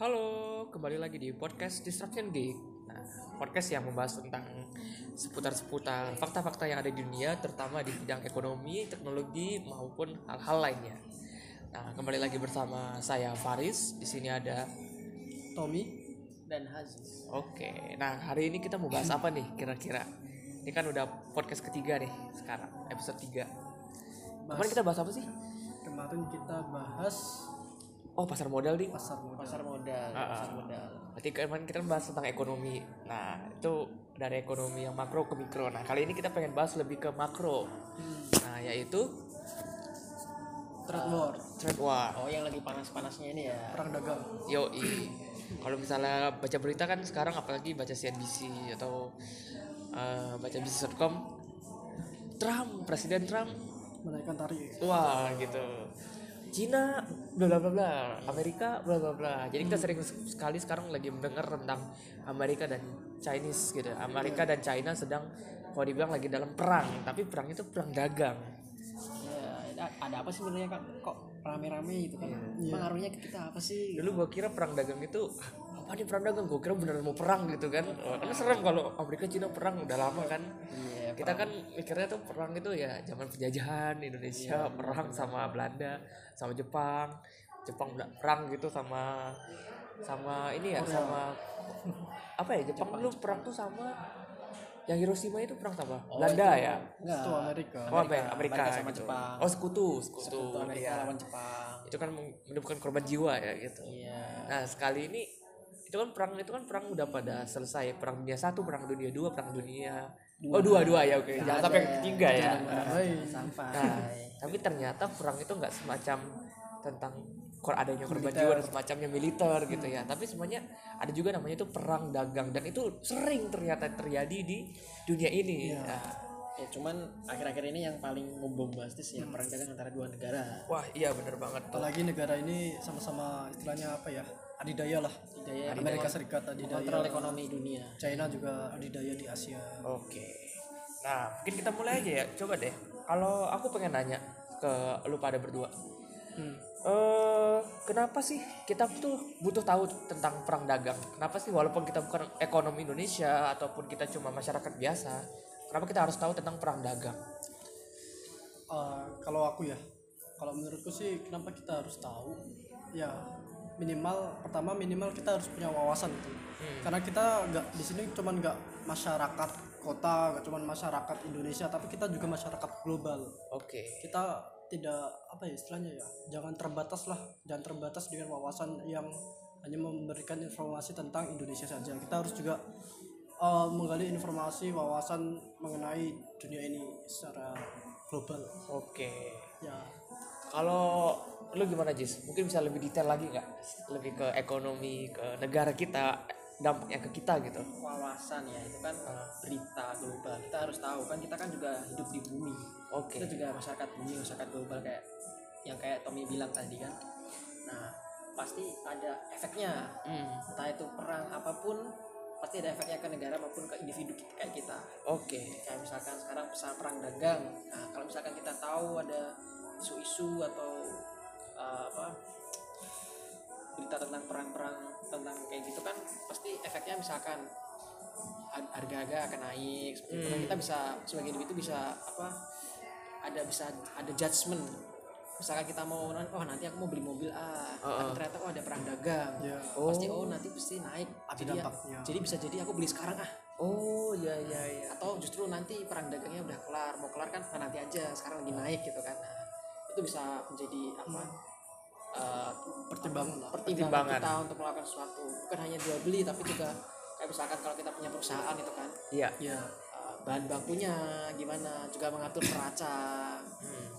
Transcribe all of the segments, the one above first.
Halo, kembali lagi di podcast Disruption Geek. Nah, podcast yang membahas tentang seputar-seputar fakta-fakta yang ada di dunia, terutama di bidang ekonomi, teknologi maupun hal-hal lainnya. Nah, kembali lagi bersama saya Faris. Di sini ada Tommy dan Haziz. Oke. Nah, hari ini kita mau bahas apa nih kira-kira? Ini kan udah podcast ketiga nih sekarang, episode 3. Kemarin kita bahas apa sih? Kemarin kita bahas Oh, pasar modal nih. pasar modal. pasar modal Ah, ah. pasar modal Berarti kemarin kita bahas tentang ekonomi. Nah, itu dari ekonomi yang makro ke mikro. Nah, kali ini kita pengen bahas lebih ke makro. Nah, yaitu Trade war, trade war. oh yang lagi panas-panasnya ini ya perang dagang. Yoi. Kalau misalnya baca berita kan sekarang apalagi baca CNBC atau eh, baca bisnis.com Trump, Presiden Trump Menaikkan tarif. wah gitu Cina bla bla bla bla. Amerika bla bla bla. Jadi kita sering sekali sekarang lagi mendengar tentang Amerika dan Chinese gitu. Amerika dan China sedang kalau dibilang lagi dalam perang tapi perang itu perang dagang. Ya ada- apa sih sebenarnya kak? Kok rame-rame gitu kan? Iya. pengaruhnya ke kita apa sih? Dulu gua kira perang dagang itu "Ah, apa nih perang dagang gua kira beneran mau perang gitu kan. Oh, karena serem kalau Amerika Cina perang udah lama kan. Iya kita kan mikirnya tuh perang itu ya zaman penjajahan Indonesia perang sama Belanda sama Jepang. Jepang udah perang gitu sama sama ini ya sama apa ya Jepang dulu perang tuh sama yang Hiroshima itu perang sama Belanda ya? Enggak. Itu Amerika. oh Amerika, Amerika, Amerika sama gitu. Jepang. oh sekutu sekutu, Sekutu Amerika iya. lawan Jepang. Itu kan menyebabkan korban jiwa ya gitu. Iya. Nah sekali ini itu kan perang itu kan perang udah pada selesai. Perang dunia satu perang dunia dua perang dunia oh dua dua ya oke. Jangan sampai ketiga ya. Hai. sampai nah tapi ternyata perang itu nggak semacam tentang kor adanya korban jiwa dan semacamnya militer gitu ya. Tapi semuanya ada juga namanya itu perang dagang. Dan itu sering ternyata terjadi di dunia ini. Nah, ya cuman akhir-akhir ini yang paling membombastis ya perang dagang antara dua negara. Wah iya bener banget tuh. Apalagi negara ini sama-sama istilahnya apa ya? Adidaya lah. Adidaya Amerika Serikat adidaya. kontrol ekonomi dunia China juga adidaya di Asia. Oke. Nah, mungkin kita mulai aja ya. Coba deh. Kalau aku pengen nanya ke lu pada berdua. Hmm. Eh, kenapa sih kita tuh butuh tahu tentang perang dagang? Kenapa sih walaupun kita bukan ekonomi Indonesia ataupun kita cuma masyarakat biasa, kenapa kita harus tahu tentang perang dagang? Eh, kalau aku ya, kalau menurutku sih kenapa kita harus tahu? Ya minimal pertama minimal kita harus punya wawasan itu. Karena kita nggak di sini cuman nggak masyarakat kota, nggak cuman masyarakat Indonesia, tapi kita juga masyarakat global. Oke. kita tidak apa ya istilahnya ya jangan terbatas lah jangan terbatas dengan wawasan yang hanya memberikan informasi tentang Indonesia saja kita harus juga uh, menggali informasi wawasan mengenai dunia ini secara global Oke. ya Kalau lu gimana Jis? Mungkin bisa lebih detail lagi nggak? Lebih ke ekonomi, ke negara kita, dampaknya ke kita gitu. wawasan ya itu kan berita global kita harus tahu kan kita kan juga hidup di bumi Oke. kita juga masyarakat bumi masyarakat global kayak yang kayak Tommy bilang tadi kan nah pasti ada efeknya Hmm. entah itu perang apa pun pasti ada efeknya ke negara maupun ke individu kita, kayak kita Oke. kayak misalkan sekarang pesan perang dagang nah kalau misalkan kita tahu ada isu-isu atau uh, apa berita tentang perang-perang tentang kayak gitu kan pasti efeknya misalkan har- harga-harga akan naik seperti itu. Nah, kita bisa sebagai individu bisa apa ada bisa ada judgement. Misalkan kita mau oh nanti aku mau beli mobil A tapi ternyata oh ada perang dagang. Ya pasti oh. Nanti pasti naik jadi ya- jadi bisa jadi aku beli sekarang ah. Oh, iya iya iya. atau justru nanti perang dagangnya udah kelar mau kelar kan nah, nanti aja sekarang lagi naik gitu kan. Nah, itu bisa menjadi apa eh, pertimbangan pertimbangan Pertimbangan. kita untuk melakukan sesuatu. Bukan hanya jual beli tapi juga kayak misalkan kalau kita punya perusahaan itu kan. Iya. ya eh, bahan bakunya gimana juga mengatur neraca.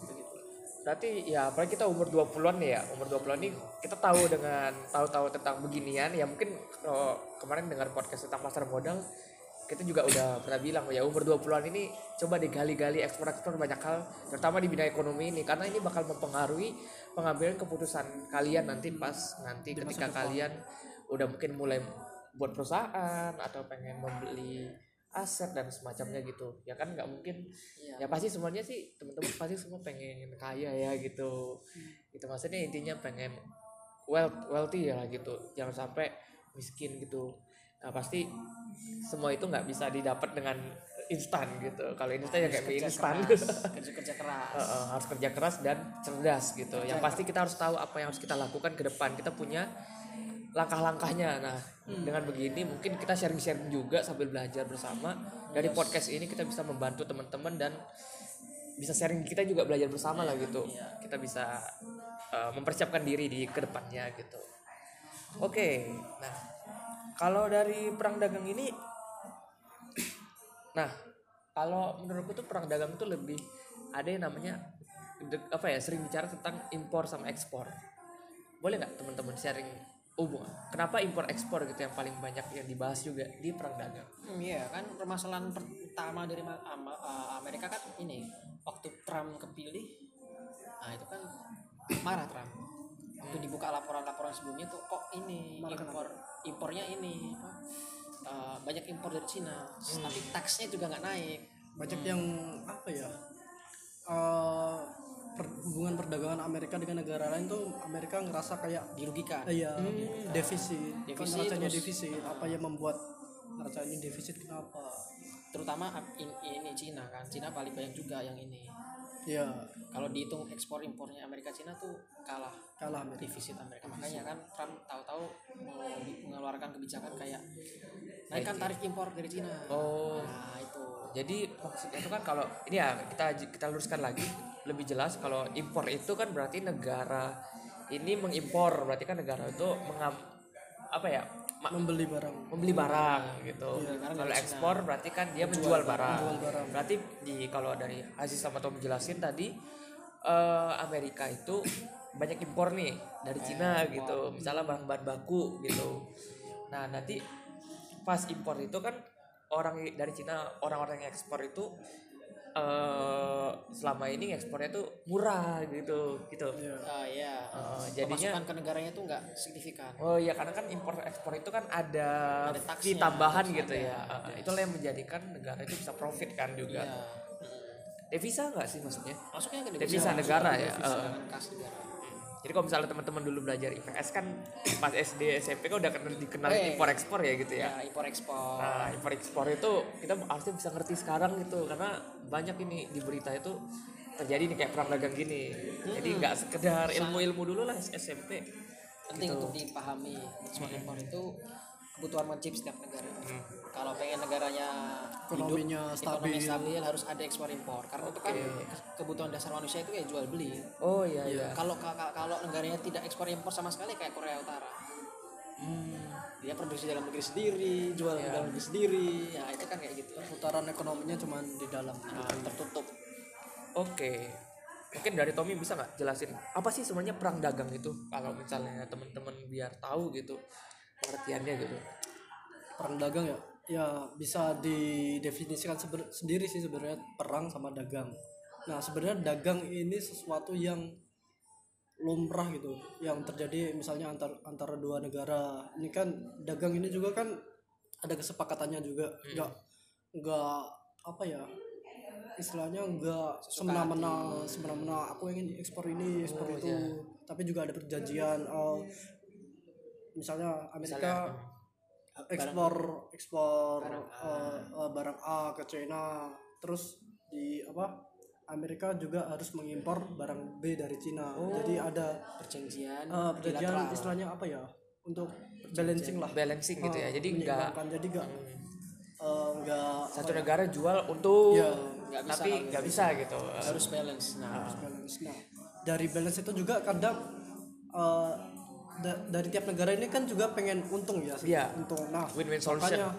Gitu gitu Berarti ya apalagi kita umur 20-an nih ya. Umur 20-an nih kita tahu dengan tahu-tahu tentang beginian. Ya mungkin kalau kemarin dengar podcast tentang pasar modal kita juga udah pernah bilang ya umur 20-an ini coba digali-gali eksplor-eksplor banyak hal terutama di bidang ekonomi ini. Karena ini bakal mempengaruhi pengambilan keputusan kalian nanti pas nanti ketika kalian udah mungkin mulai buat perusahaan atau pengen membeli aset dan semacamnya gitu. Ya kan nggak mungkin. Iya. ya pasti semuanya sih teman-teman pasti semua pengen kaya ya gitu. Gitu maksudnya intinya pengen wealth wealthy ya gitu. Jangan sampai miskin gitu nah pasti semua itu nggak bisa didapat dengan instan gitu kalau instan ya kayak mie instan kerja kerja keras Uh, uh, harus kerja keras dan cerdas gitu. Yang pasti kita harus tahu apa yang harus kita lakukan ke depan. Kita punya langkah-langkahnya. Nah, dengan begini mungkin kita sharing-sharing juga sambil belajar bersama. Dari podcast ini kita bisa membantu teman-teman dan bisa sharing kita juga belajar bersama lah gitu. Kita bisa uh, mempersiapkan diri di ke depannya gitu. Oke, nah kalau dari perang dagang ini, nah kalau menurutku tuh perang dagang itu lebih ada yang namanya apa ya sering bicara tentang impor sama ekspor. Boleh nggak teman-teman sharing umum kenapa impor ekspor gitu yang paling banyak yang dibahas juga di perang dagang? Hmm, iya kan permasalahan pertama dari Amerika kan ini waktu Trump kepilih nah itu kan marah Trump itu dibuka laporan-laporan sebelumnya tuh kok ini impor impornya ini apa, uh, banyak impor dari Cina tapi taxnya juga nggak naik. Banyak yang apa ya eh, per- hubungan perdagangan Amerika dengan negara lain tuh Amerika ngerasa kayak dirugikan. Eh, ya defisit, Defisit, terus- defisit. Apa yang membuat ngerasa ini defisit kenapa? Terutama in- ini Cina kan. Cina paling banyak juga yang ini ya. Kalau dihitung ekspor impornya Amerika Cina tuh kalah kalah Amerika. defisit Amerika. Makanya kan Trump tahu-tahu mau mengeluarkan kebijakan kayak naikkan tarif impor dari Cina. Oh, nah itu. Jadi maksudnya itu kan kalau ini ya kita kita luruskan lagi. Lebih jelas kalau impor itu kan berarti negara ini mengimpor. Berarti kan negara itu mengam apa ya membeli barang membeli barang gitu. Kalau ekspor berarti kan dia menjual barang. Berarti di kalau dari Aziz sama Tom jelasin tadi eh, Amerika itu banyak impor nih dari Cina gitu. Misalnya bahan-bahan baku gitu. Nah, nanti pas impor itu kan orang dari Cina orang-orang yang ekspor itu eh selama ini ekspornya tuh murah gitu gitu. Ah ya Eh, jadinya pemasukan ke negaranya tuh nggak signifikan Oh iya karena kan impor ekspor itu kan ada, Ada tambahan gitu ada, ya. Uh, itulah yang menjadikan negara itu bisa profit kan juga. ya Devisa nggak sih maksudnya? masuknya ke Devisa negara ya. devisa Uh, kas negara jadi kalau misalnya teman-teman dulu belajar IPS kan pas SD SMP kan udah kenal dikenal Eh. impor ekspor ya gitu ya. ya impor ekspor Nah impor ekspor itu kita harusnya bisa ngerti sekarang gitu karena banyak ini di berita itu terjadi nih kayak perang dagang gini. Jadi nggak sekedar ilmu-ilmu dulu lah SMP. penting gitu. untuk dipahami ekspor impor itu kebutuhan wajib setiap negara Hmm. Kalau pengen negaranya Ekonominya hidup, ekonomi stabil. stabil harus ada ekspor impor karena itu kan ke- kebutuhan dasar manusia itu ya jual beli Oh iya iya. kalau ka- ka- kalau negaranya tidak ekspor impor sama sekali kayak Korea Utara Hmm. dia produksi dalam negeri sendiri jual Iya. dalam negeri sendiri ya itu kan kayak gitu putaran ekonominya cuma di dalam Nah, tertutup Oke, mungkin dari Tommy bisa nggak jelasin apa sih sebenarnya perang dagang itu? Kalau misalnya teman-teman biar tahu gitu pengertiannya gitu. perang dagang ya ya bisa didefinisikan seber- sendiri sih sebenarnya perang sama dagang. Nah sebenarnya dagang ini sesuatu yang lumrah gitu yang terjadi misalnya antar antara dua negara. Ini kan dagang ini juga kan ada kesepakatannya juga. Nggak nggak apa ya istilahnya nggak semena-mena semena-mena aku ingin ekspor ini ekspor itu. tapi juga ada perjanjian oh, misalnya Amerika ekspor ekspor eh, eh, barang A ke China. Terus di apa Amerika juga harus mengimpor barang B dari Cina jadi ada perjanjian eh, perjanjian bilateral. istilahnya apa ya? Untuk balancing lah. Balancing gitu ya. Jadi nggak menyeimbangkan. jadi nggak eh, nggak satu negara jual untuk ya nggak bisa tapi nggak bisa gitu. harus balance. Nah. Balance. Nah dari balance itu juga kadang eh, da- dari tiap negara ini kan juga pengen untung ya Iya. untung nah Win-win solution. makanya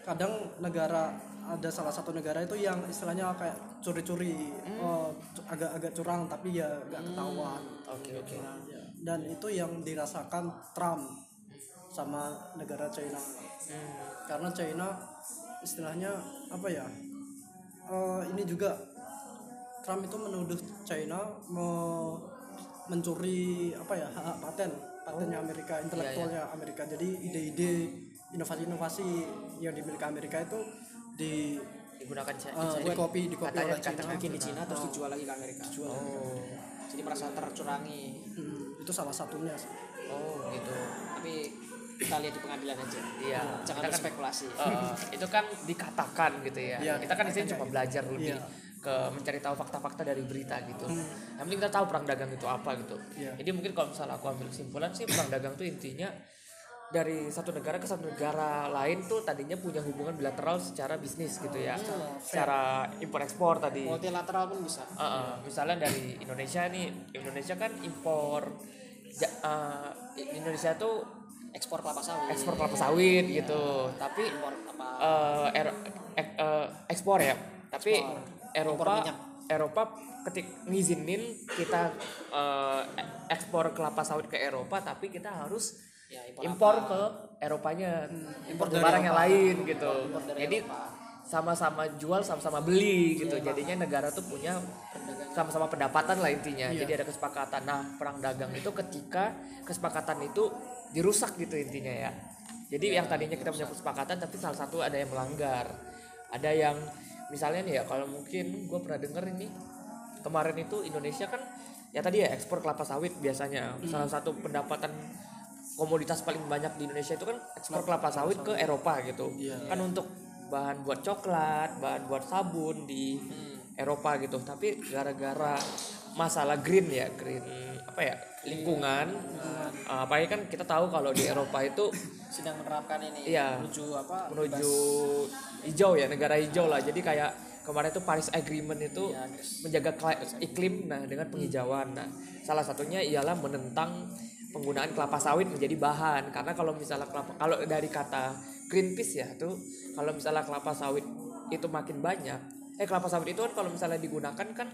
kadang negara ada salah satu negara itu yang istilahnya kayak curi-curi eh, cu- agak-agak curang tapi ya nggak ketahuan Oke oke. Ya. dan itu yang dirasakan Trump sama negara China karena China istilahnya apa ya eh, ini juga Trump itu menuduh China me- mencuri apa ya hak, -hak paten patennya Amerika intelektualnya Amerika. Jadi ide-ide inovasi-inovasi yang dimiliki Amerika itu di Digunakan Cina. eh, di copy di copy Katanya- oleh China. bikin di Cina terus dijual lagi ke Amerika. Oh. jadi merasa tercurangi. Hmm, itu salah satunya sih. oh gitu. Tapi kita lihat di pengadilan aja. Iya, jangan kita kan- berspekulasi. Eh, itu kan dikatakan gitu ya. Iya, kita kan di sini cuma belajar lebih. Iya. Ke mencari tahu fakta-fakta dari berita gitu. Yang penting kita tahu perang dagang itu apa gitu. Iya. Jadi mungkin kalau misalnya aku ambil kesimpulan sih perang dagang itu intinya dari satu negara ke satu negara lain tuh tadinya punya hubungan bilateral secara bisnis gitu ya. Secara impor ekspor tadi. multilateral pun bisa Uh, uh, misalnya dari Indonesia nih, Indonesia kan impor ja- uh, Indonesia tuh ekspor kelapa sawit ekspor kelapa sawit gitu. Tapi impor apa eh, Ero- ek- eh, ekspor ya tapi Impor Eropa. Eropa ketik ngizinin kita eh, ekspor kelapa sawit ke Eropa tapi kita harus ya impor, impor apa? ke Eropanya. Impor ke dari barang yang Eropa. lain gitu. Impor jadi sama-sama jual sama-sama beli gitu. Jadinya negara tuh punya sama-sama pendapatan lah intinya. Iya. jadi ada kesepakatan. Nah perang dagang itu ketika kesepakatan itu dirusak gitu intinya ya. Jadi yang tadinya kita punya kesepakatan tapi salah satu ada yang melanggar. Ada yang misalnya nih ya kalau mungkin gue pernah denger ini kemarin itu Indonesia kan ya tadi ya ekspor kelapa sawit biasanya. Salah satu pendapatan komoditas paling banyak di Indonesia itu kan ekspor kelapa sawit ke Eropa gitu. Iya. kan untuk bahan buat coklat bahan buat sabun di Eropa gitu. Tapi gara-gara masalah green ya green apa ya lingkungan. Uh, apalagi kan kita tahu kalau di Eropa itu sedang menerapkan ini Iya. menuju apa menuju hijau ya negara hijau lah. Jadi kayak kemarin itu Paris Agreement itu Ya, guys. menjaga iklim nah dengan penghijauan. Nah salah satunya ialah menentang penggunaan kelapa sawit menjadi bahan. Karena kalau misalnya kelapa kalau dari kata Greenpeace ya tuh kalau misalnya kelapa sawit itu makin banyak eh kelapa sawit itu kan kalau misalnya digunakan kan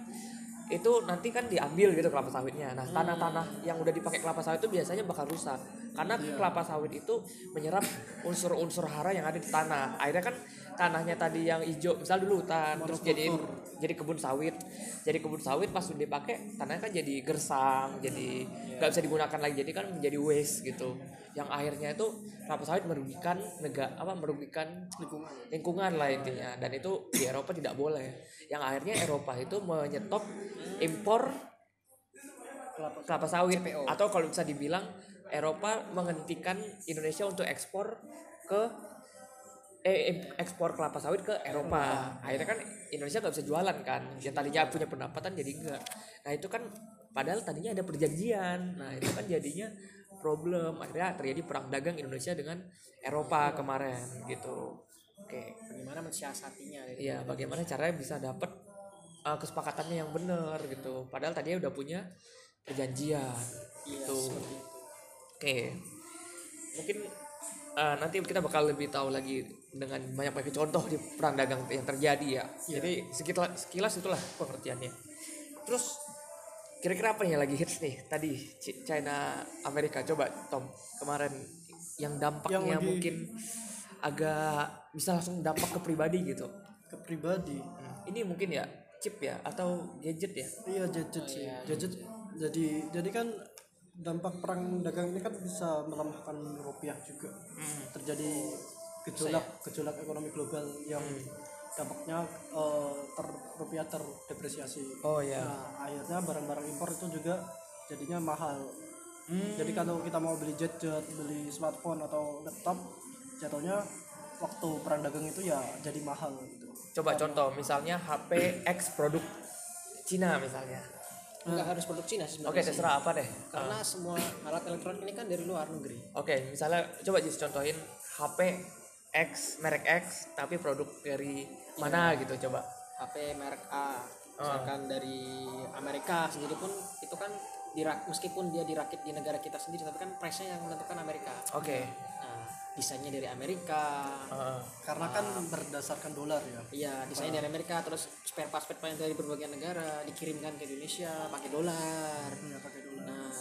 itu nanti kan diambil gitu kelapa sawitnya. Nah, tanah-tanah yang udah dipakai kelapa sawit itu biasanya bakal rusak. Karena kelapa sawit itu menyerap unsur-unsur hara yang ada di tanah. Akhirnya kan tanahnya tadi yang hijau, misal dulu hutan, terus jadi jadi kebun sawit. Jadi kebun sawit pas udah dipakai, tanahnya kan jadi gersang, jadi nggak bisa digunakan lagi. Jadi kan menjadi waste gitu. Yang akhirnya itu kelapa sawit merugikan negara apa merugikan lingkungan. lingkungan lah intinya. Dan itu di Eropa tidak boleh. Yang akhirnya Eropa itu menyetop impor kelapa kelapa sawit. Atau kalau bisa dibilang Eropa menghentikan Indonesia untuk ekspor ke eh em- ekspor kelapa sawit ke Eropa akhirnya kan Indonesia nggak bisa jualan kan yang tadinya punya pendapatan jadi enggak nah itu kan padahal tadinya ada perjanjian nah itu kan jadinya problem akhirnya terjadi perang dagang Indonesia dengan Eropa kemarin gitu oke bagaimana mensiasatinya. Iya, bagaimana caranya bisa dapat uh, kesepakatannya yang benar gitu. Padahal tadinya udah punya perjanjian. Iya, gitu. Oke. Mungkin uh, nanti kita bakal lebih tahu lagi dengan banyak-banyak contoh di perang dagang yang terjadi ya. Jadi sekilas, sekilas itulah pengertiannya. Terus kira-kira apa yang lagi hits nih tadi China Amerika coba Tom kemarin yang dampaknya Yang lagi- mungkin agak bisa langsung dampak ke pribadi gitu. ke pribadi Hmm, Ini mungkin ya chip ya atau gadget ya. iya gadget sih gadget jadi jadi kan dampak perang dagang ini kan bisa melemahkan rupiah juga terjadi gejolak gejolak ekonomi global yang dampaknya eh, ter rupiah terdepresiasi Oh ya. Nah, akhirnya barang-barang impor itu juga jadinya mahal. Jadi kalau kita mau beli jet jet, beli smartphone atau laptop, jatuhnya waktu perang dagang itu ya jadi mahal gitu. Coba contoh misalnya HP X produk Cina misalnya. nggak harus produk Cina sih Oke sebenarnya sih. terserah apa deh. karena semua alat elektronik ini kan dari luar negeri Oke misalnya coba just contohin HP X merek X tapi produk dari mana gitu coba. HP merek A misalkan dari Amerika sendiri pun itu kan dirak meskipun dia dirakit di negara kita sendiri tapi kan price-nya yang menentukan Amerika Oke. nah desainnya dari Amerika Heeh. Karena kan berdasarkan dolar ya. iya desain dari Amerika terus spare part spare part dari berbagai negara dikirimkan ke Indonesia pakai dolar Ya pakai dolar. nah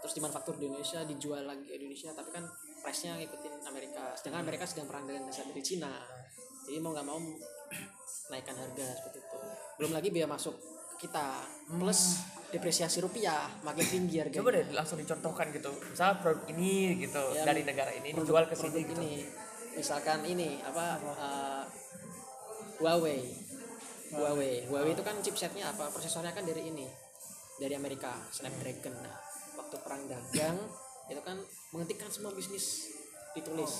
terus dimanufaktur di Indonesia dijual lagi ke Indonesia tapi kan price-nya ngikutin Amerika sedangkan Amerika sedang perang dengan dasar dari Cina. Jadi mau nggak mau naikkan harga seperti itu. Belum lagi biaya masuk kita plus depresiasi rupiah makin tinggi harganya. Coba deh langsung dicontohkan gitu. Misalnya produk ini gitu Ya, dari negara ini dijual ke sini produk gitu. ini. Misalkan ini apa? eh, Huawei. Huawei. Huawei itu kan chipsetnya apa? Prosesornya kan dari ini dari Amerika Snapdragon. Nah waktu perang dagang itu kan menghentikan semua bisnis ditulis.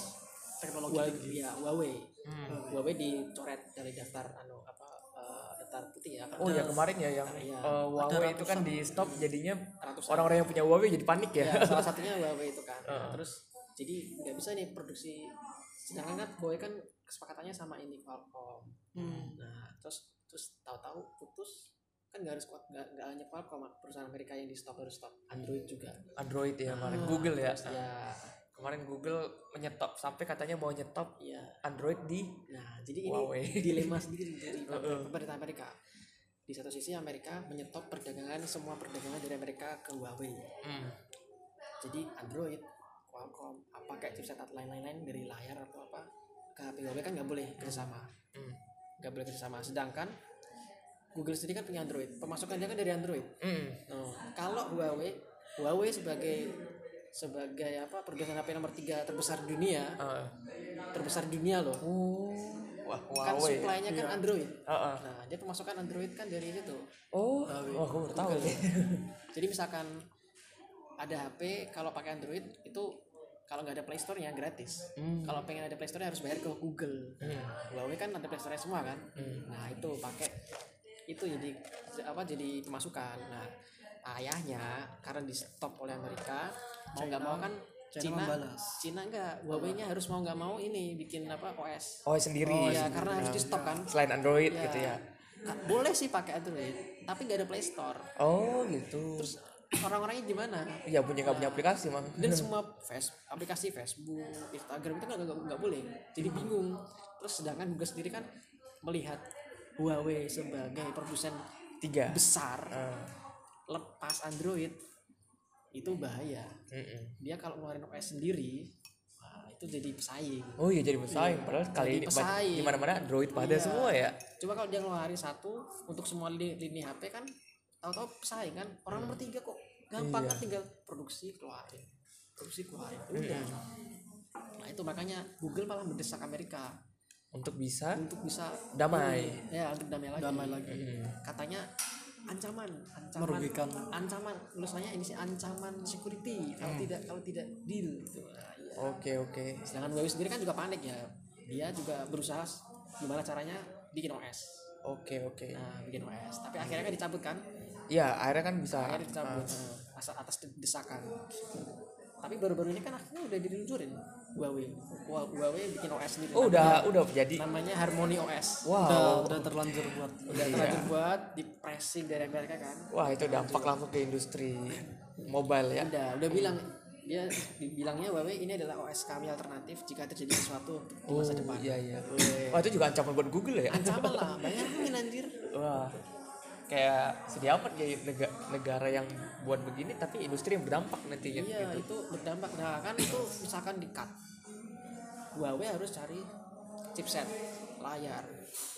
Teknologi Huawei, ya Huawei. Hmm. Huawei dicoret dari daftar anu apa eh, daftar putih ya Oh ya kemarin ya yang Iya. eh, Huawei itu kan di stop jadinya orang-orang yang punya Huawei jadi panik ya. ya salah satunya Huawei itu kan. Nah, Heeh. terus jadi nggak bisa nih produksi. Sedangkan kan Huawei kan kesepakatannya sama ini Qualcomm. Hmm. nah terus terus tahu-tahu putus kan nggak harus kuat nggak nggak hanya Qualcomm perusahaan Amerika yang di stop harus stop Android juga. Android ya kemarin Google ya. ya Kemarin Google menyetop sampai katanya mau nyetop ya Android di nah jadi ini Huawei. dilema sendiri dari pemerintah Amerika. Di satu sisi Amerika menyetop perdagangan semua perdagangan dari Amerika ke Huawei. Hmm. jadi Android Qualcomm apa kayak chipset atau lain-lain dari layar atau apa ke HP Huawei kan nggak boleh kerjasama. Hmm. nggak boleh kerjasama. Sedangkan Google sendiri kan punya Android pemasukan dia kan dari Android Hmm. Nah, kalau Huawei Huawei sebagai sebagai apa perusahaan HP nomor tiga terbesar di dunia Ah. terbesar di dunia loh Oh. Wah, kan Huawei. supply-nya kan Android Ah, ah. nah dia pemasukan Android kan dari situ Oh, wah, aku baru tahu jadi misalkan ada HP kalau pakai Android itu kalau nggak ada Play Store-nya gratis Hmm. kalau pengen ada Play Store harus bayar ke Google Hmm. Huawei kan ada Play Store semua kan nah itu pakai itu jadi apa jadi pemasukan nah ayahnya karena di stop oleh Amerika mau nggak mau kan China Cina membalas. Cina enggak Huawei-nya harus mau nggak mau ini bikin apa OS Oh, sendiri. oh ya karena harus di stop kan Selain Android Ya. gitu ya. Boleh sih pakai Android tapi nggak ada Play Store Oh, gitu. terus orang-orangnya gimana ya punya nggak punya aplikasi, Mang. dan semua face, aplikasi Facebook, Instagram itu nggak nggak nggak boleh. Jadi bingung. Terus sedangkan Google sendiri kan melihat Huawei sebagai produsen Tiga. besar Ah. lepas Android itu bahaya. Mm-mm. Dia kalau ngeluarin OS sendiri, wah, itu jadi pesaing. Oh iya jadi pesaing. Padahal kali Jadi ini di mana-mana Android pada Iya. semua ya. Coba kalau dia ngeluarin satu untuk semua lini, lini HP kan, tahu-tahu pesaing kan. Orang nomor tiga kok gampang Iya. kan tinggal produksi keluarin, produksi keluarin. Udah. Nah itu makanya Google malah mendesak Amerika Untuk bisa untuk bisa damai. ya untuk damai lagi. Damai lagi. Mm. Katanya ancaman, ancaman, Merugikan. ancaman. Tulisannya ini sih ancaman security kalau tidak kalau tidak deal gitu. Nah, iya. Oke oke. Sedangkan Huawei sendiri kan juga panik ya. Dia juga berusaha gimana caranya bikin OS. Oke oke. Nah, bikin OS. Tapi akhirnya kan dicabut kan? Ya akhirnya kan bisa. Akhirnya dicabut asal atas de- desakan. Tapi baru-baru ini kan akhirnya udah diluncurin Huawei. Hua- Huawei bikin OS sendiri. Oh udah udah jadi. Namanya Harmony OS. Wow. udah udah terlanjur buat Udah Iya. terlanjur buat di pressing dari Amerika kan. Wah itu dampak langsung ke industri mobile ya. Udah, udah bilang dia bilangnya Huawei ini adalah OS kami alternatif jika terjadi sesuatu di masa depan. Iya iya. Wah itu juga ancaman buat Google ya. Ancaman lah, bayangin anjir. Wah kayak sedih amat ya negara, negara yang buat begini tapi industri yang berdampak nantinya Iya, gitu. itu berdampak. Nah, kan itu misalkan di cut. Huawei harus cari chipset, layar,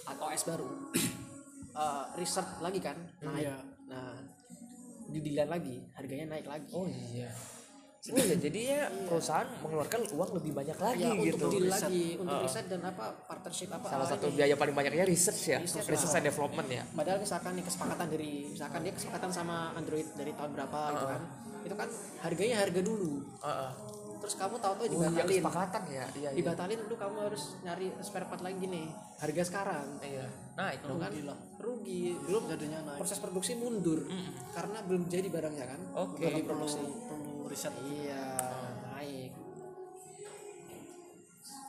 atau OS baru. Eh, research lagi kan, naik. Iya. Nah, didilan lagi, harganya naik lagi. Oh iya. Oh iya jadi ya perusahaan mengeluarkan uang lebih banyak lagi ya, gitu. untuk deal lagi, untuk riset dan apa partnership apa Salah ah, satu ini. biaya paling banyaknya research ya, Research research lah. and development ya. Padahal misalkan nih kesepakatan dari misalkan dia kesepakatan sama Android dari tahun berapa gitu kan. Itu kan harganya harga dulu. Heeh. Terus kamu tahu-tahu Oh iya dibatalin. kesepakatan ya. Iya iya. dibatalin dulu kamu harus nyari spare part lagi nih. Harga sekarang. Iya. Naik Itu dong. kan rugi. Belum jadinya naik proses produksi mundur karena belum jadi barangnya kan. Oke. Belum perlu Iya, naik.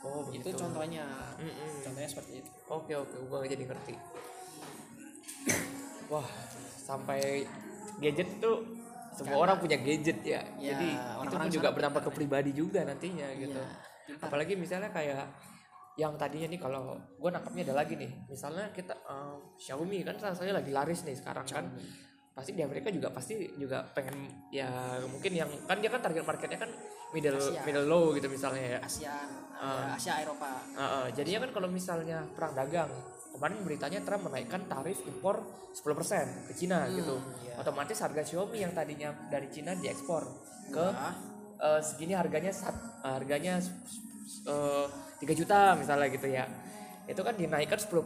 Oh Itu begitu. contohnya. Mm-mm. Contohnya seperti itu. Oke oke, gua jadi ngerti. Wah, sampai gadget itu semua orang punya gadget ya. Ya, jadi itu orang-orang pun juga berdampak ke pribadi juga nantinya gitu. Iya, Apalagi misalnya kayak yang tadinya nih kalau gua nangkapnya ada lagi nih. Misalnya kita eh, Xiaomi kan salah satunya lagi laris nih sekarang kan. Pasti di Amerika juga pasti juga pengen ya mungkin yang kan dia kan target marketnya kan middle Asia. middle low gitu misalnya ya. Ah. ada Asia Eropa. Heeh, jadinya kan kalau misalnya perang dagang kemarin beritanya Trump menaikkan tarif impor 10% ke Cina gitu iya. otomatis harga Xiaomi yang tadinya dari Cina diekspor ke Nah, eh, segini harganya sat- harganya 3 juta misalnya gitu ya itu kan dinaikkan 10%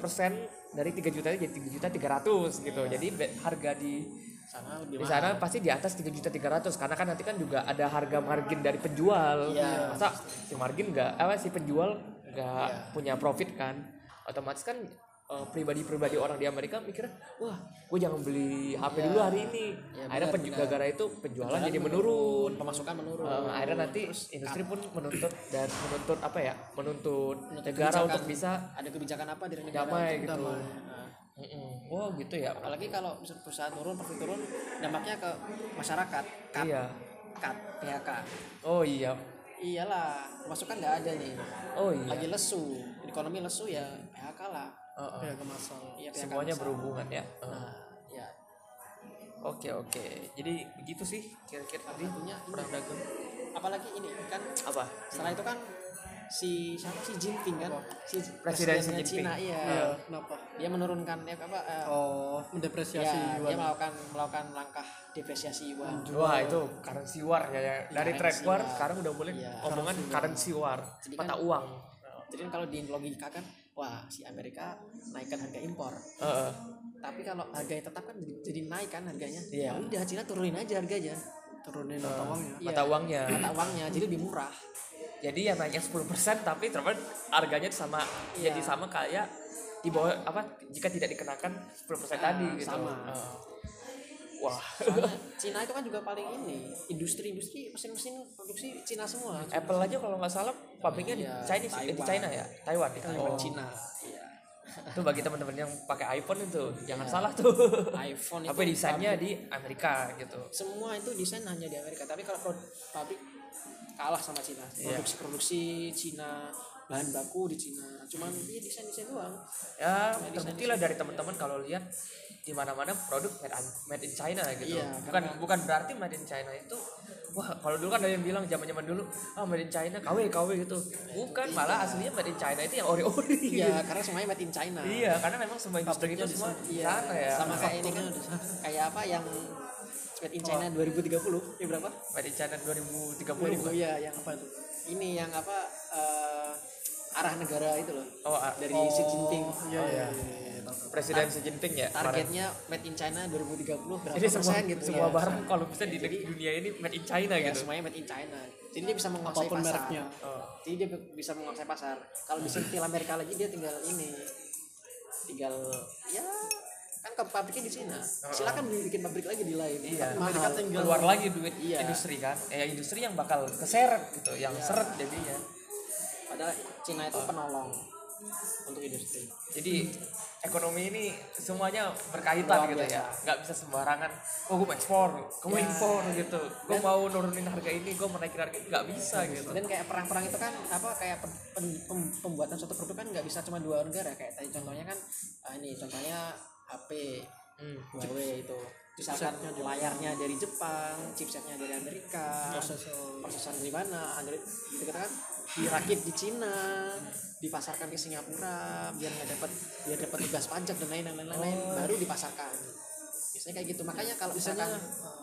dari 3 juta jadi 3 juta 300 gitu. Jadi be- harga di sana di sana pasti di atas 3 juta 300 karena kan nanti kan juga ada harga margin dari penjual. Iya. Masa si margin enggak apa si penjual enggak Iya. punya profit kan. Otomatis kan eh, pribadi-pribadi orang di Amerika mikirnya, wah, gue jangan beli HP dulu hari ini. Iya, akhirnya benar, gara-gara itu penjualan Penjualan jadi menurun. pemasukan menurun Eh, akhirnya nanti industri pun menuntut dan menuntut apa ya menuntut Menuntut negara untuk bisa ada kebijakan apa dari negara damai gitu. damai. Nah, Mm-mm. Oh gitu ya. apalagi kalau perusahaan turun profit turun dampaknya ke masyarakat cut Iya. cut PHK Oh iya. iyalah masukan nggak ada nih Oh iya. lagi lesu ekonomi lesu ya PHK lah Heeh. ya kemasal Iya, PHK Semuanya masal. berhubungan ya. Heeh. nah ya Oke oke. Jadi begitu sih kira-kira tadi ini. perang dagang. apalagi ini kan Apa? setelah itu kan si siapa si Jinping kan si Presiden presidennya Jinping. Cina iya Iya, kenapa dia menurunkan ya apa eh, oh mendepresiasi ya, dia yuan melakukan melakukan langkah depresiasi yuan Wah itu currency war ya, ya. Dari trade war sekarang udah mulai Iya. omongan currency war, Jadi mata kan- uang. jadi kan kalau di logika kan wah si Amerika naikkan harga impor Heeh. tapi kalau harganya tetap kan jadi, jadi naik kan harganya Iya. ya udah Cina turunin aja harganya turunin mata uangnya Iya, Mata uangnya. mata uangnya jadi lebih murah Jadi ya naiknya 10% tapi terus harganya sama Iya. jadi sama kayak di bawah apa jika tidak dikenakan 10% tadi Ah, gitu. sama. Heeh. Wah, Soalnya Cina itu kan juga paling ini industri-industri mesin-mesin produksi Cina semua Apple aja kalau nggak salah pabriknya di Iya, Chinese, eh, di Taiwan. China ya, Taiwan ya. Taiwan Oh. Cina iya Itu bagi teman-teman yang pakai iPhone itu jangan salah tuh. iPhone itu Tapi desainnya pabrik- di Amerika gitu. semua itu desain hanya di Amerika tapi kalau pabrik kalah sama Cina Iya. produksi-produksi Cina bahan baku di Cina cuman dia desain-desain doang Ya Desain- terbukti lah dari teman-teman kalau lihat di mana-mana produk made, in- made in China gitu. Iya, bukan karena- bukan berarti made in China itu wah kalau dulu kan ada yang bilang zaman-zaman dulu ah made in China KW KW gitu. Bukan malah aslinya made in China itu yang ori-ori. iya karena semuanya made in China Iya, karena memang semua industri itu Pabriknya di semua Iya, sana ya. sama kayak ini kan kayak apa yang made in China 2030 ya berapa Made in China 2030 2000 bukan? ya yang apa itu ini yang apa eh, arah negara itu loh Oh, dari Xi Jinping iya Oh, iya iya. iya, iya. Presiden Xi Jinping ya. kemarin. targetnya made in China 2030 berapa Ini semua persen gitu semua ya. barang kalau bisa di di dunia ini made in China Ya, gitu. semuanya made in China jadi dia bisa menguasai apa pun pasar mereknya Oh. jadi dia bisa menguasai pasar kalau disentil Amerika lagi dia tinggal ini tinggal ya kan ke pabriknya di Cina silakan bikin pabrik lagi di lain Iya. Tapi mahal tinggal keluar lagi duit Iya. industri kan eh industri yang bakal keseret gitu yang seret jadinya padahal Cina itu penolong untuk industri. Jadi ekonomi ini semuanya berkaitan Luar gitu biasa. ya nggak bisa sembarangan. Oh gue mau ekspor kamu Ya. impor gitu. Gue Dan- mau nurunin harga ini gue mau naikin harga ini. Nggak bisa gitu. Dan kayak perang-perang itu kan apa kayak pen- pen- pem- pembuatan suatu produk kan nggak bisa cuma dua negara. Kayak tadi contohnya kan ah, ini contohnya HP Hmm. Huawei itu misalkan layarnya dari Jepang chipsetnya dari Amerika prosesor. prosesor dari mana Android gitu kan? Dirakit di Cina dipasarkan ke Singapura biar nggak dapat biar dapat tugas pajak dan lain lain lain lain baru dipasarkan. Biasanya kayak gitu. Makanya kalau biasanya misalkan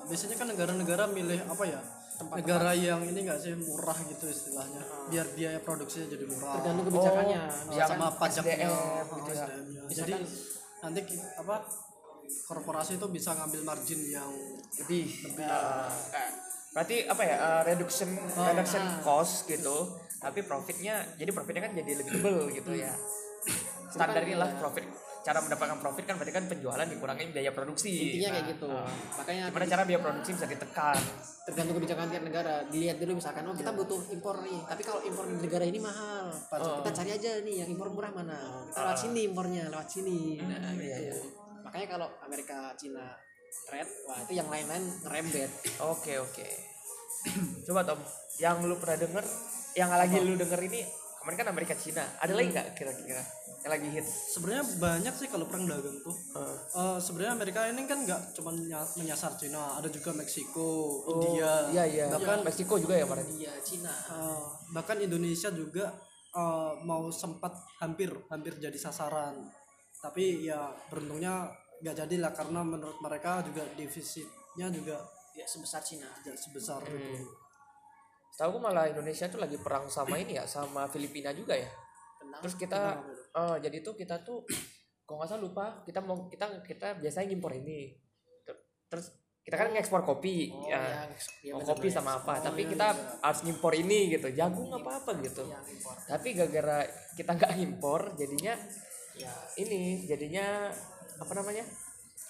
biasanya kan negara-negara milih apa ya? Tempat-tempat. negara yang ini enggak sih murah gitu istilahnya. Biar biaya produksinya jadi murah. Tergantung kebijakannya. Oh, sama pajaknya. SDM oh, gitu ya. SDM-nya. jadi nanti apa korporasi itu bisa ngambil margin yang lebih lebih uh, kayak- berarti apa ya uh, reduction reduction cost gitu tapi profitnya jadi profitnya kan jadi lebih tebel gitu ya. Standar inilah profit cara mendapatkan profit kan berarti kan penjualan dikurangi biaya produksi. Intinya kayak Nah, gitu. Uh, makanya gimana cara biaya produksi bisa ditekan? Tergantung kebijakan tiap negara. Dilihat dulu misalkan oh kita butuh impor nih. Tapi kalau impor di negara ini mahal kita cari aja nih yang impor murah mana. Kita lewat sini impornya lewat sini. Nah gitu. iya, iya. Makanya kalau Amerika Cina trade wah itu yang lain-lain ngerembet. Oke oke. Coba Tom yang lu pernah denger yang lagi lu denger ini kemarin kan Amerika Cina. Ada lagi nggak kira-kira yang lagi hit? Sebenarnya banyak sih kalau perang dagang tuh. Eh, sebenarnya Amerika ini kan nggak cuma nya- menyasar Cina ada juga Meksiko India iya iya. bahkan Meksiko juga ya kemarin? Iya Cina. Eh, bahkan Indonesia juga eh, mau sempat hampir hampir jadi sasaran tapi ya beruntungnya nggak jadi lah karena menurut mereka juga defisitnya juga ya sebesar Cina tidak sebesar Hmm. itu Tahu gue malah Indonesia tuh lagi perang sama ini ya sama Filipina juga ya. tentang Terus kita Oh, jadi tuh kita tuh kalau nggak salah lupa kita mau kita kita biasanya ngimpor ini. Ter- Terus kita kan ngekspor kopi oh, ya. ya Oh, benar, kopi benar. sama apa, Oh, tapi iya, kita iya. harus ngimpor ini gitu. Jagung apa apa gitu. impor Tapi gara-gara kita nggak ngimpor, jadinya ya ini jadinya apa namanya?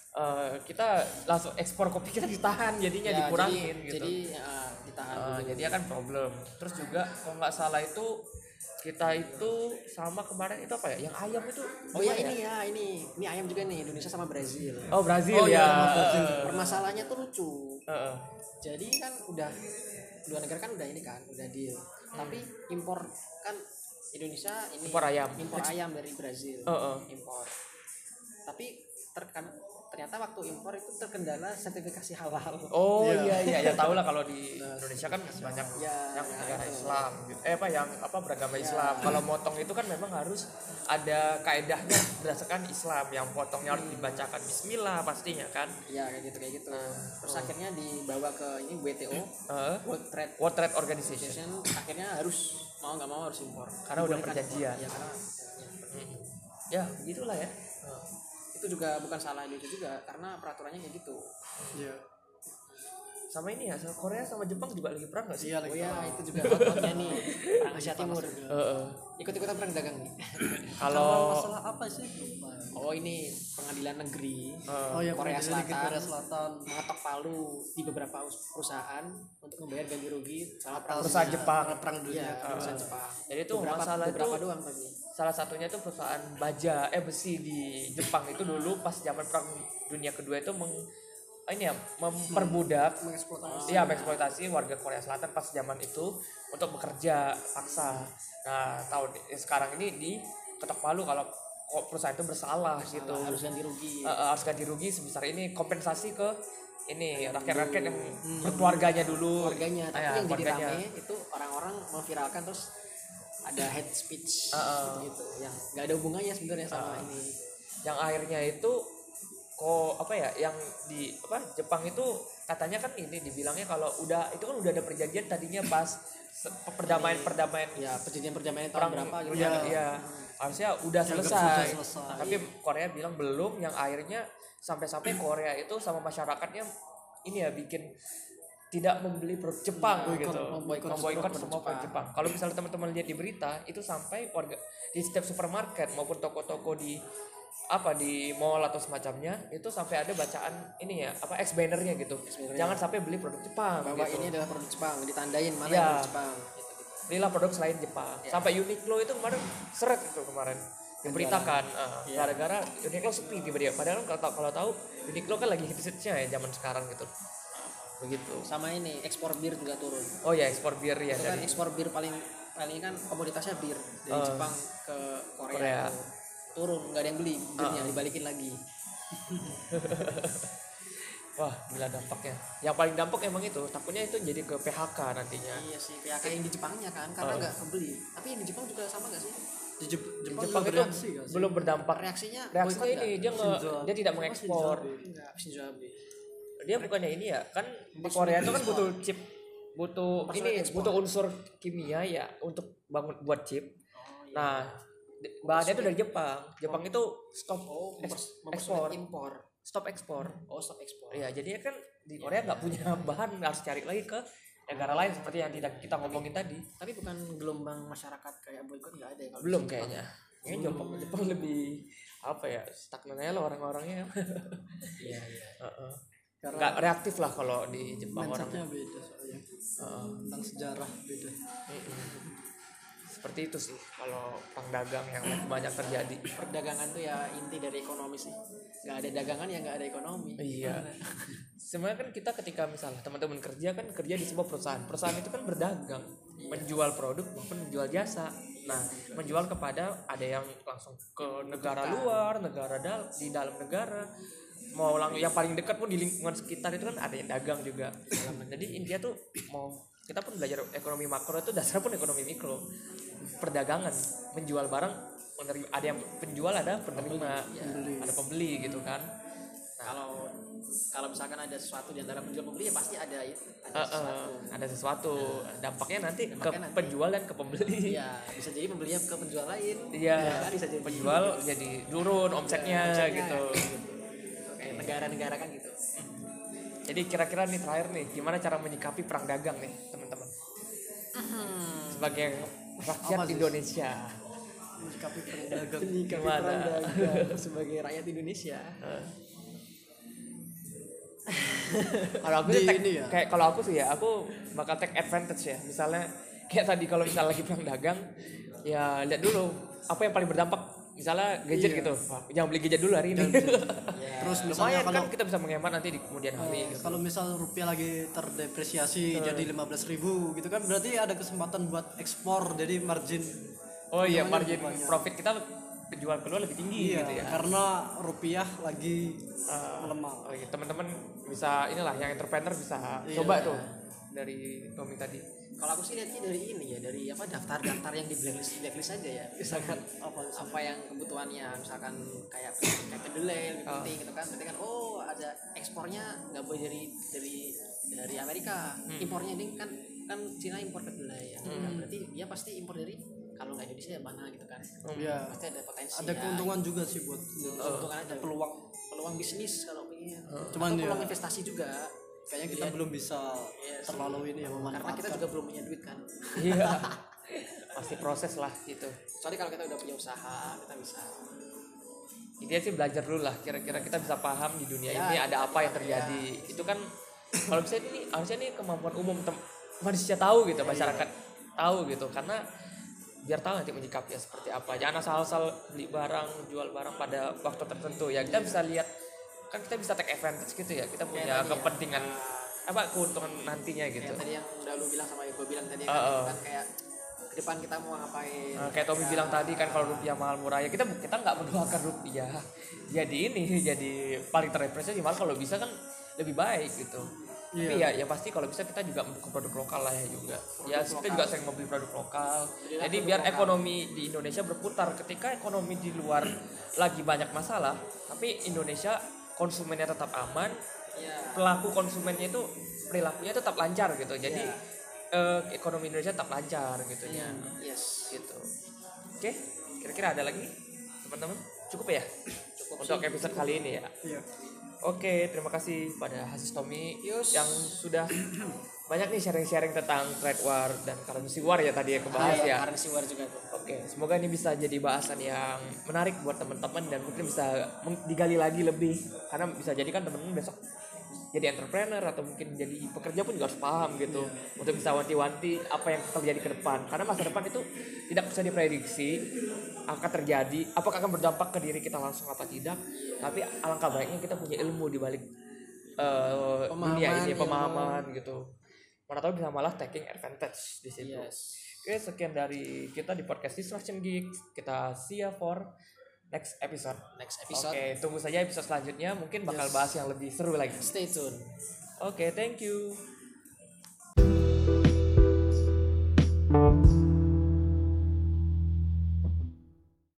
Eh, kita langsung ekspor kopi kita ditahan jadinya Ya, dikurangin jadi, gitu. jadi ya, ditahan Eh, dulu. jadinya kan problem. Terus juga kalau nggak salah itu kita itu sama kemarin itu apa ya? Yang ayam itu oh ya gimana ini ya ini ini ayam juga nih Indonesia sama Brazil Oh Brazil Oh, ya. iya, sama Brazil. permasalahannya tuh lucu Heeh. jadi kan udah dua negara kan udah ini kan udah deal tapi impor kan Indonesia ini Impor ayam. impor ayam dari Brazil Heeh. impor tapi terkan ternyata waktu impor itu terkendala sertifikasi halal Oh Iya. iya iya ya tahu lah kalau di Indonesia kan banyak Ya, yang ya, negara itu. Islam gitu. Eh apa yang apa beragama Ya. Islam. Kalau motong itu kan memang harus ada kaedahnya berdasarkan Islam yang potongnya harus dibacakan bismillah pastinya kan. ya kayak gitu kayak gitu Nah, terus oh. akhirnya dibawa ke ini WTO Eh, World Trade World Trade Organization. Organization akhirnya harus mau nggak mau harus impor Karena udah perjanjian. ya karena Hmm. Ya, begitulah ya. itu juga bukan salah Indonesia juga karena peraturannya kayak gitu Iya. Sama ini ya, sama Korea sama Jepang juga lagi perang gak sih? Iya oh lagi. ya perang. itu juga hotnya nih perang Asia Timur Heeh. ikut-ikutan perang dagang nih Kalau Kalau masalah apa sih? Oh ini pengadilan negeri eh, Oh ya Korea Korea Selatan. Korea Selatan. mengetok palu di beberapa us- perusahaan untuk membayar ganti rugi sama perang Perusahaan dunia. Jepang. Perang dunia. Iya, perusahaan Jepang. Jadi itu beberapa, masalah beberapa itu- doang salah satunya itu perusahaan baja eh besi di Jepang itu dulu pas zaman perang dunia kedua itu meng ini ya memperbudak Mengeksploitasi. Iya, mengeksploitasi warga Korea Selatan pas zaman itu untuk bekerja paksa. Nah, tahun sekarang ini di ketok palu kalau kok perusahaan itu bersalah gitu. harus ganti rugi. Eh, harus ganti rugi sebesar ini kompensasi ke ini rakyat-rakyat yang berkeluarganya dulu. Warganya, tapi Ah, ya, yang jadi warganya. rame itu orang-orang memviralkan terus ada head speech Uh-uh. gitu, yang nggak ada hubungannya sebenarnya sama ini. Yang akhirnya itu kok apa ya yang di apa Jepang itu katanya kan ini dibilangnya kalau udah itu kan udah ada perjanjian tadinya pas perdamaian perdamaian Ya perjanjian perdamaian perang tahun berapa gitu. iya, iya. harusnya udah Yang selesai. sudah selesai. tapi Korea bilang belum yang akhirnya sampai-sampai Korea itu sama masyarakatnya ini ya bikin tidak membeli produk Jepang Boykot, gitu memboikot memboikot produk semua produk Jepang kalau misalnya teman-teman lihat di berita itu sampai warga di setiap supermarket maupun toko-toko di apa di mall atau semacamnya itu sampai ada bacaan ini ya apa ex bannernya gitu bannernya. jangan sampai beli produk Jepang bahwa gitu. ini adalah produk Jepang, ditandain mana Iya. yang produk Jepang. Gitu, gitu. belilah produk selain Jepang. Ya. Sampai Uniqlo itu kemarin seret itu kemarin diberitakan uh, Ya. gara-gara Uniqlo sepi tiba-tiba. Padahal kalau tahu kalau tahu Uniqlo kan lagi hits-hitsnya ya zaman sekarang gitu. Begitu. Sama ini ekspor bir juga turun. Oh ya ekspor bir ya itu kan dari ekspor bir paling paling kan komoditasnya bir dari Eh, Jepang ke Korea, Korea. itu. Turun nggak ada yang beli birnya dibalikin lagi wah gila dampaknya. Yang paling dampak emang itu takutnya itu jadi ke PHK nantinya. iya sih PHK yang di Jepangnya kan karena Eh. nggak kebeli tapi yang di Jepang juga sama nggak sih Di Jep- Jepang, Jepang juga itu bereaksi nggak sih? belum berdampak. reaksinya Reaksinya ini nggak? dia Shinzo dia tidak mengekspor. Shinzo Abe. nggak Dia bukannya ini ya kan di Korea itu kan butuh chip butuh ini ekspor. butuh unsur kimia ya untuk bangun buat chip. oh, iya. Nah, bahannya itu dari Jepang. Jepang itu stop oh ekspor, impor stop ekspor. oh stop ekspor Iya, jadinya kan di Korea nggak punya bahan harus cari lagi ke negara lain seperti yang tidak kita ngomongin tadi. tapi bukan gelombang masyarakat kayak boykot nggak ada ya kalau Belum kayaknya. Kayaknya Jepang, Jepang lebih apa ya stagnan aja lah orang-orangnya. iya iya Heeh. Karena Nggak reaktif lah kalau di Jepang orangnya. beda soalnya. Heeh. Tentang sejarah beda. Mm-mm. Seperti itu sih kalau perang dagang yang banyak terjadi. perdagangan tuh ya inti dari ekonomi sih nggak ada dagangan ya nggak ada ekonomi Iya. Sebenarnya kan kita ketika misalnya teman-teman kerja kan kerja di sebuah perusahaan. Perusahaan itu kan berdagang, menjual produk maupun menjual jasa. Nah, menjual kepada ada yang langsung ke negara luar, negara dal di dalam negara. Mau lang yang paling dekat pun di lingkungan sekitar itu kan ada yang dagang juga. Jadi intinya tuh mau kita pun belajar ekonomi makro itu dasar pun ekonomi mikro. Perdagangan, menjual barang, menerima ada yang penjual ada penerima, Pembeli. ada pembeli gitu kan. kalau kalau misalkan ada sesuatu di antara penjual pembeli ya pasti ada ya ada Eh, eh, sesuatu ada sesuatu dampaknya nanti ke Dampaknya nanti. penjual dan ke pembeli Iya, bisa jadi pembelinya ke penjual lain. Iya, kan bisa jadi penjual jadi turun omsetnya Omsetnya, gitu. Kayak negara-negara kan gitu. Jadi kira-kira nih terakhir nih, gimana cara menyikapi perang dagang nih, teman-teman? Sebagai rakyat Apa sih? Indonesia. menyikapi perang dagang Menyikapi Gimana? perang dagang sebagai rakyat Indonesia. Kalau aku take- ini ya? kayak kalau aku sih ya, aku bakal take advantage ya. Misalnya kayak tadi kalau misalnya lagi perang dagang, ya lihat dulu apa yang paling berdampak. Misalnya gadget Iya. gitu, Wah, jangan beli gadget dulu hari ini. Ya. terus misalnya Lumayan kalau kan kita bisa menghemat nanti di kemudian hari. gitu. kalau misal rupiah lagi terdepresiasi jadi 15.000 ribu gitu kan berarti ada kesempatan buat ekspor jadi margin Oh iya, margin profit kita penjual keluar lebih tinggi iya gitu ya. karena rupiah lagi Ah. melemah Oh iya, teman-teman bisa inilah yang entrepreneur bisa Iya. coba tuh dari Tommy tadi. Kalau aku sih lihatnya dari ini ya, dari apa daftar-daftar yang di blacklist blacklist aja ya. Misalkan apa apa yang kebutuhannya, misalkan kayak kayak kedelai lebih Oh. penting gitu kan. Berarti kan oh ada ekspornya nggak boleh dari dari dari Amerika. Hmm. Impornya ini kan kan Cina impor kedelai ya. Nah, berarti dia pasti impor dari kalau nggak Indonesia ya mana gitu kan. Iya. Pasti ada potensi. ada ya. keuntungan juga sih buat keuntungan ada peluang peluang bisnis kalau pengen. Cuman Atau peluang ya- investasi juga. Kayaknya kita belum bisa Yes. terlalu ini ya Karena kita memanfaatkan juga belum punya duit kan. Iya. Pasti proses lah gitu. Soalnya kalau kita udah punya usaha, kita bisa Intinya sih belajar dulu lah. Kira-kira kita bisa paham di dunia Ya, ini ada apa yang terjadi. Itu kan kalau bisa ini harusnya ini kemampuan umum tem- manusia tahu gitu, masyarakat tahu gitu. Karena biar tahu nanti menyikapinya seperti apa. Jangan asal-asal beli barang, jual barang pada waktu tertentu ya. Kita bisa lihat kan kita bisa take advantage gitu ya. Kita punya tadi ya. kepentingan apa keuntungan nantinya gitu. kayak tadi yang udah lu bilang sama gue bilang tadi Uh, kan, uh. kan kayak ke depan kita mau ngapain Nah, kayak Tommy bilang tadi kan kalau rupiah mahal murah ya kita kita nggak mendoakan rupiah jadi ini jadi paling terrepresentasi malah kalau bisa kan lebih baik gitu. Tapi ya ya pasti kalau bisa kita juga mendukung produk lokal lah ya juga. Ya kita juga sering membeli produk lokal. Jadi biar ekonomi di Indonesia berputar. Ketika ekonomi di luar lagi banyak masalah, tapi Indonesia konsumennya tetap aman, ya. pelaku konsumennya itu perilakunya tetap lancar gitu. Jadi eh, ekonomi Indonesia tetap lancar gitu ya yes. Gitu. Oke kira-kira ada lagi teman-teman? Cukup ya? Cukup untuk episode kali ini ya? Iya. Oke terima kasih pada Hasis Tommy Yus. yang sudah banyak nih sharing-sharing tentang trade war dan currency war ya tadi ya kebahas ya. karena si war juga tuh. Oke, semoga ini bisa jadi bahasan yang menarik buat teman-teman dan mungkin bisa digali lagi lebih. Karena bisa jadi kan teman-teman besok jadi entrepreneur atau mungkin jadi pekerja pun juga harus paham gitu untuk bisa wanti-wanti apa yang terjadi ke depan. Karena masa depan itu tidak bisa diprediksi akan terjadi apakah akan berdampak ke diri kita langsung apa tidak. Tapi alangkah baiknya kita punya ilmu di balik eh, dunia ini ilmu. pemahaman gitu mana tahu bisa malah taking advantage di situ yes Oke, sekian dari kita di podcast Distraction Geek. Kita see ya for next episode. next episode Oke, tunggu saja episode selanjutnya. Mungkin bakal bahas yang lebih seru lagi. stay tune Oke, thank you.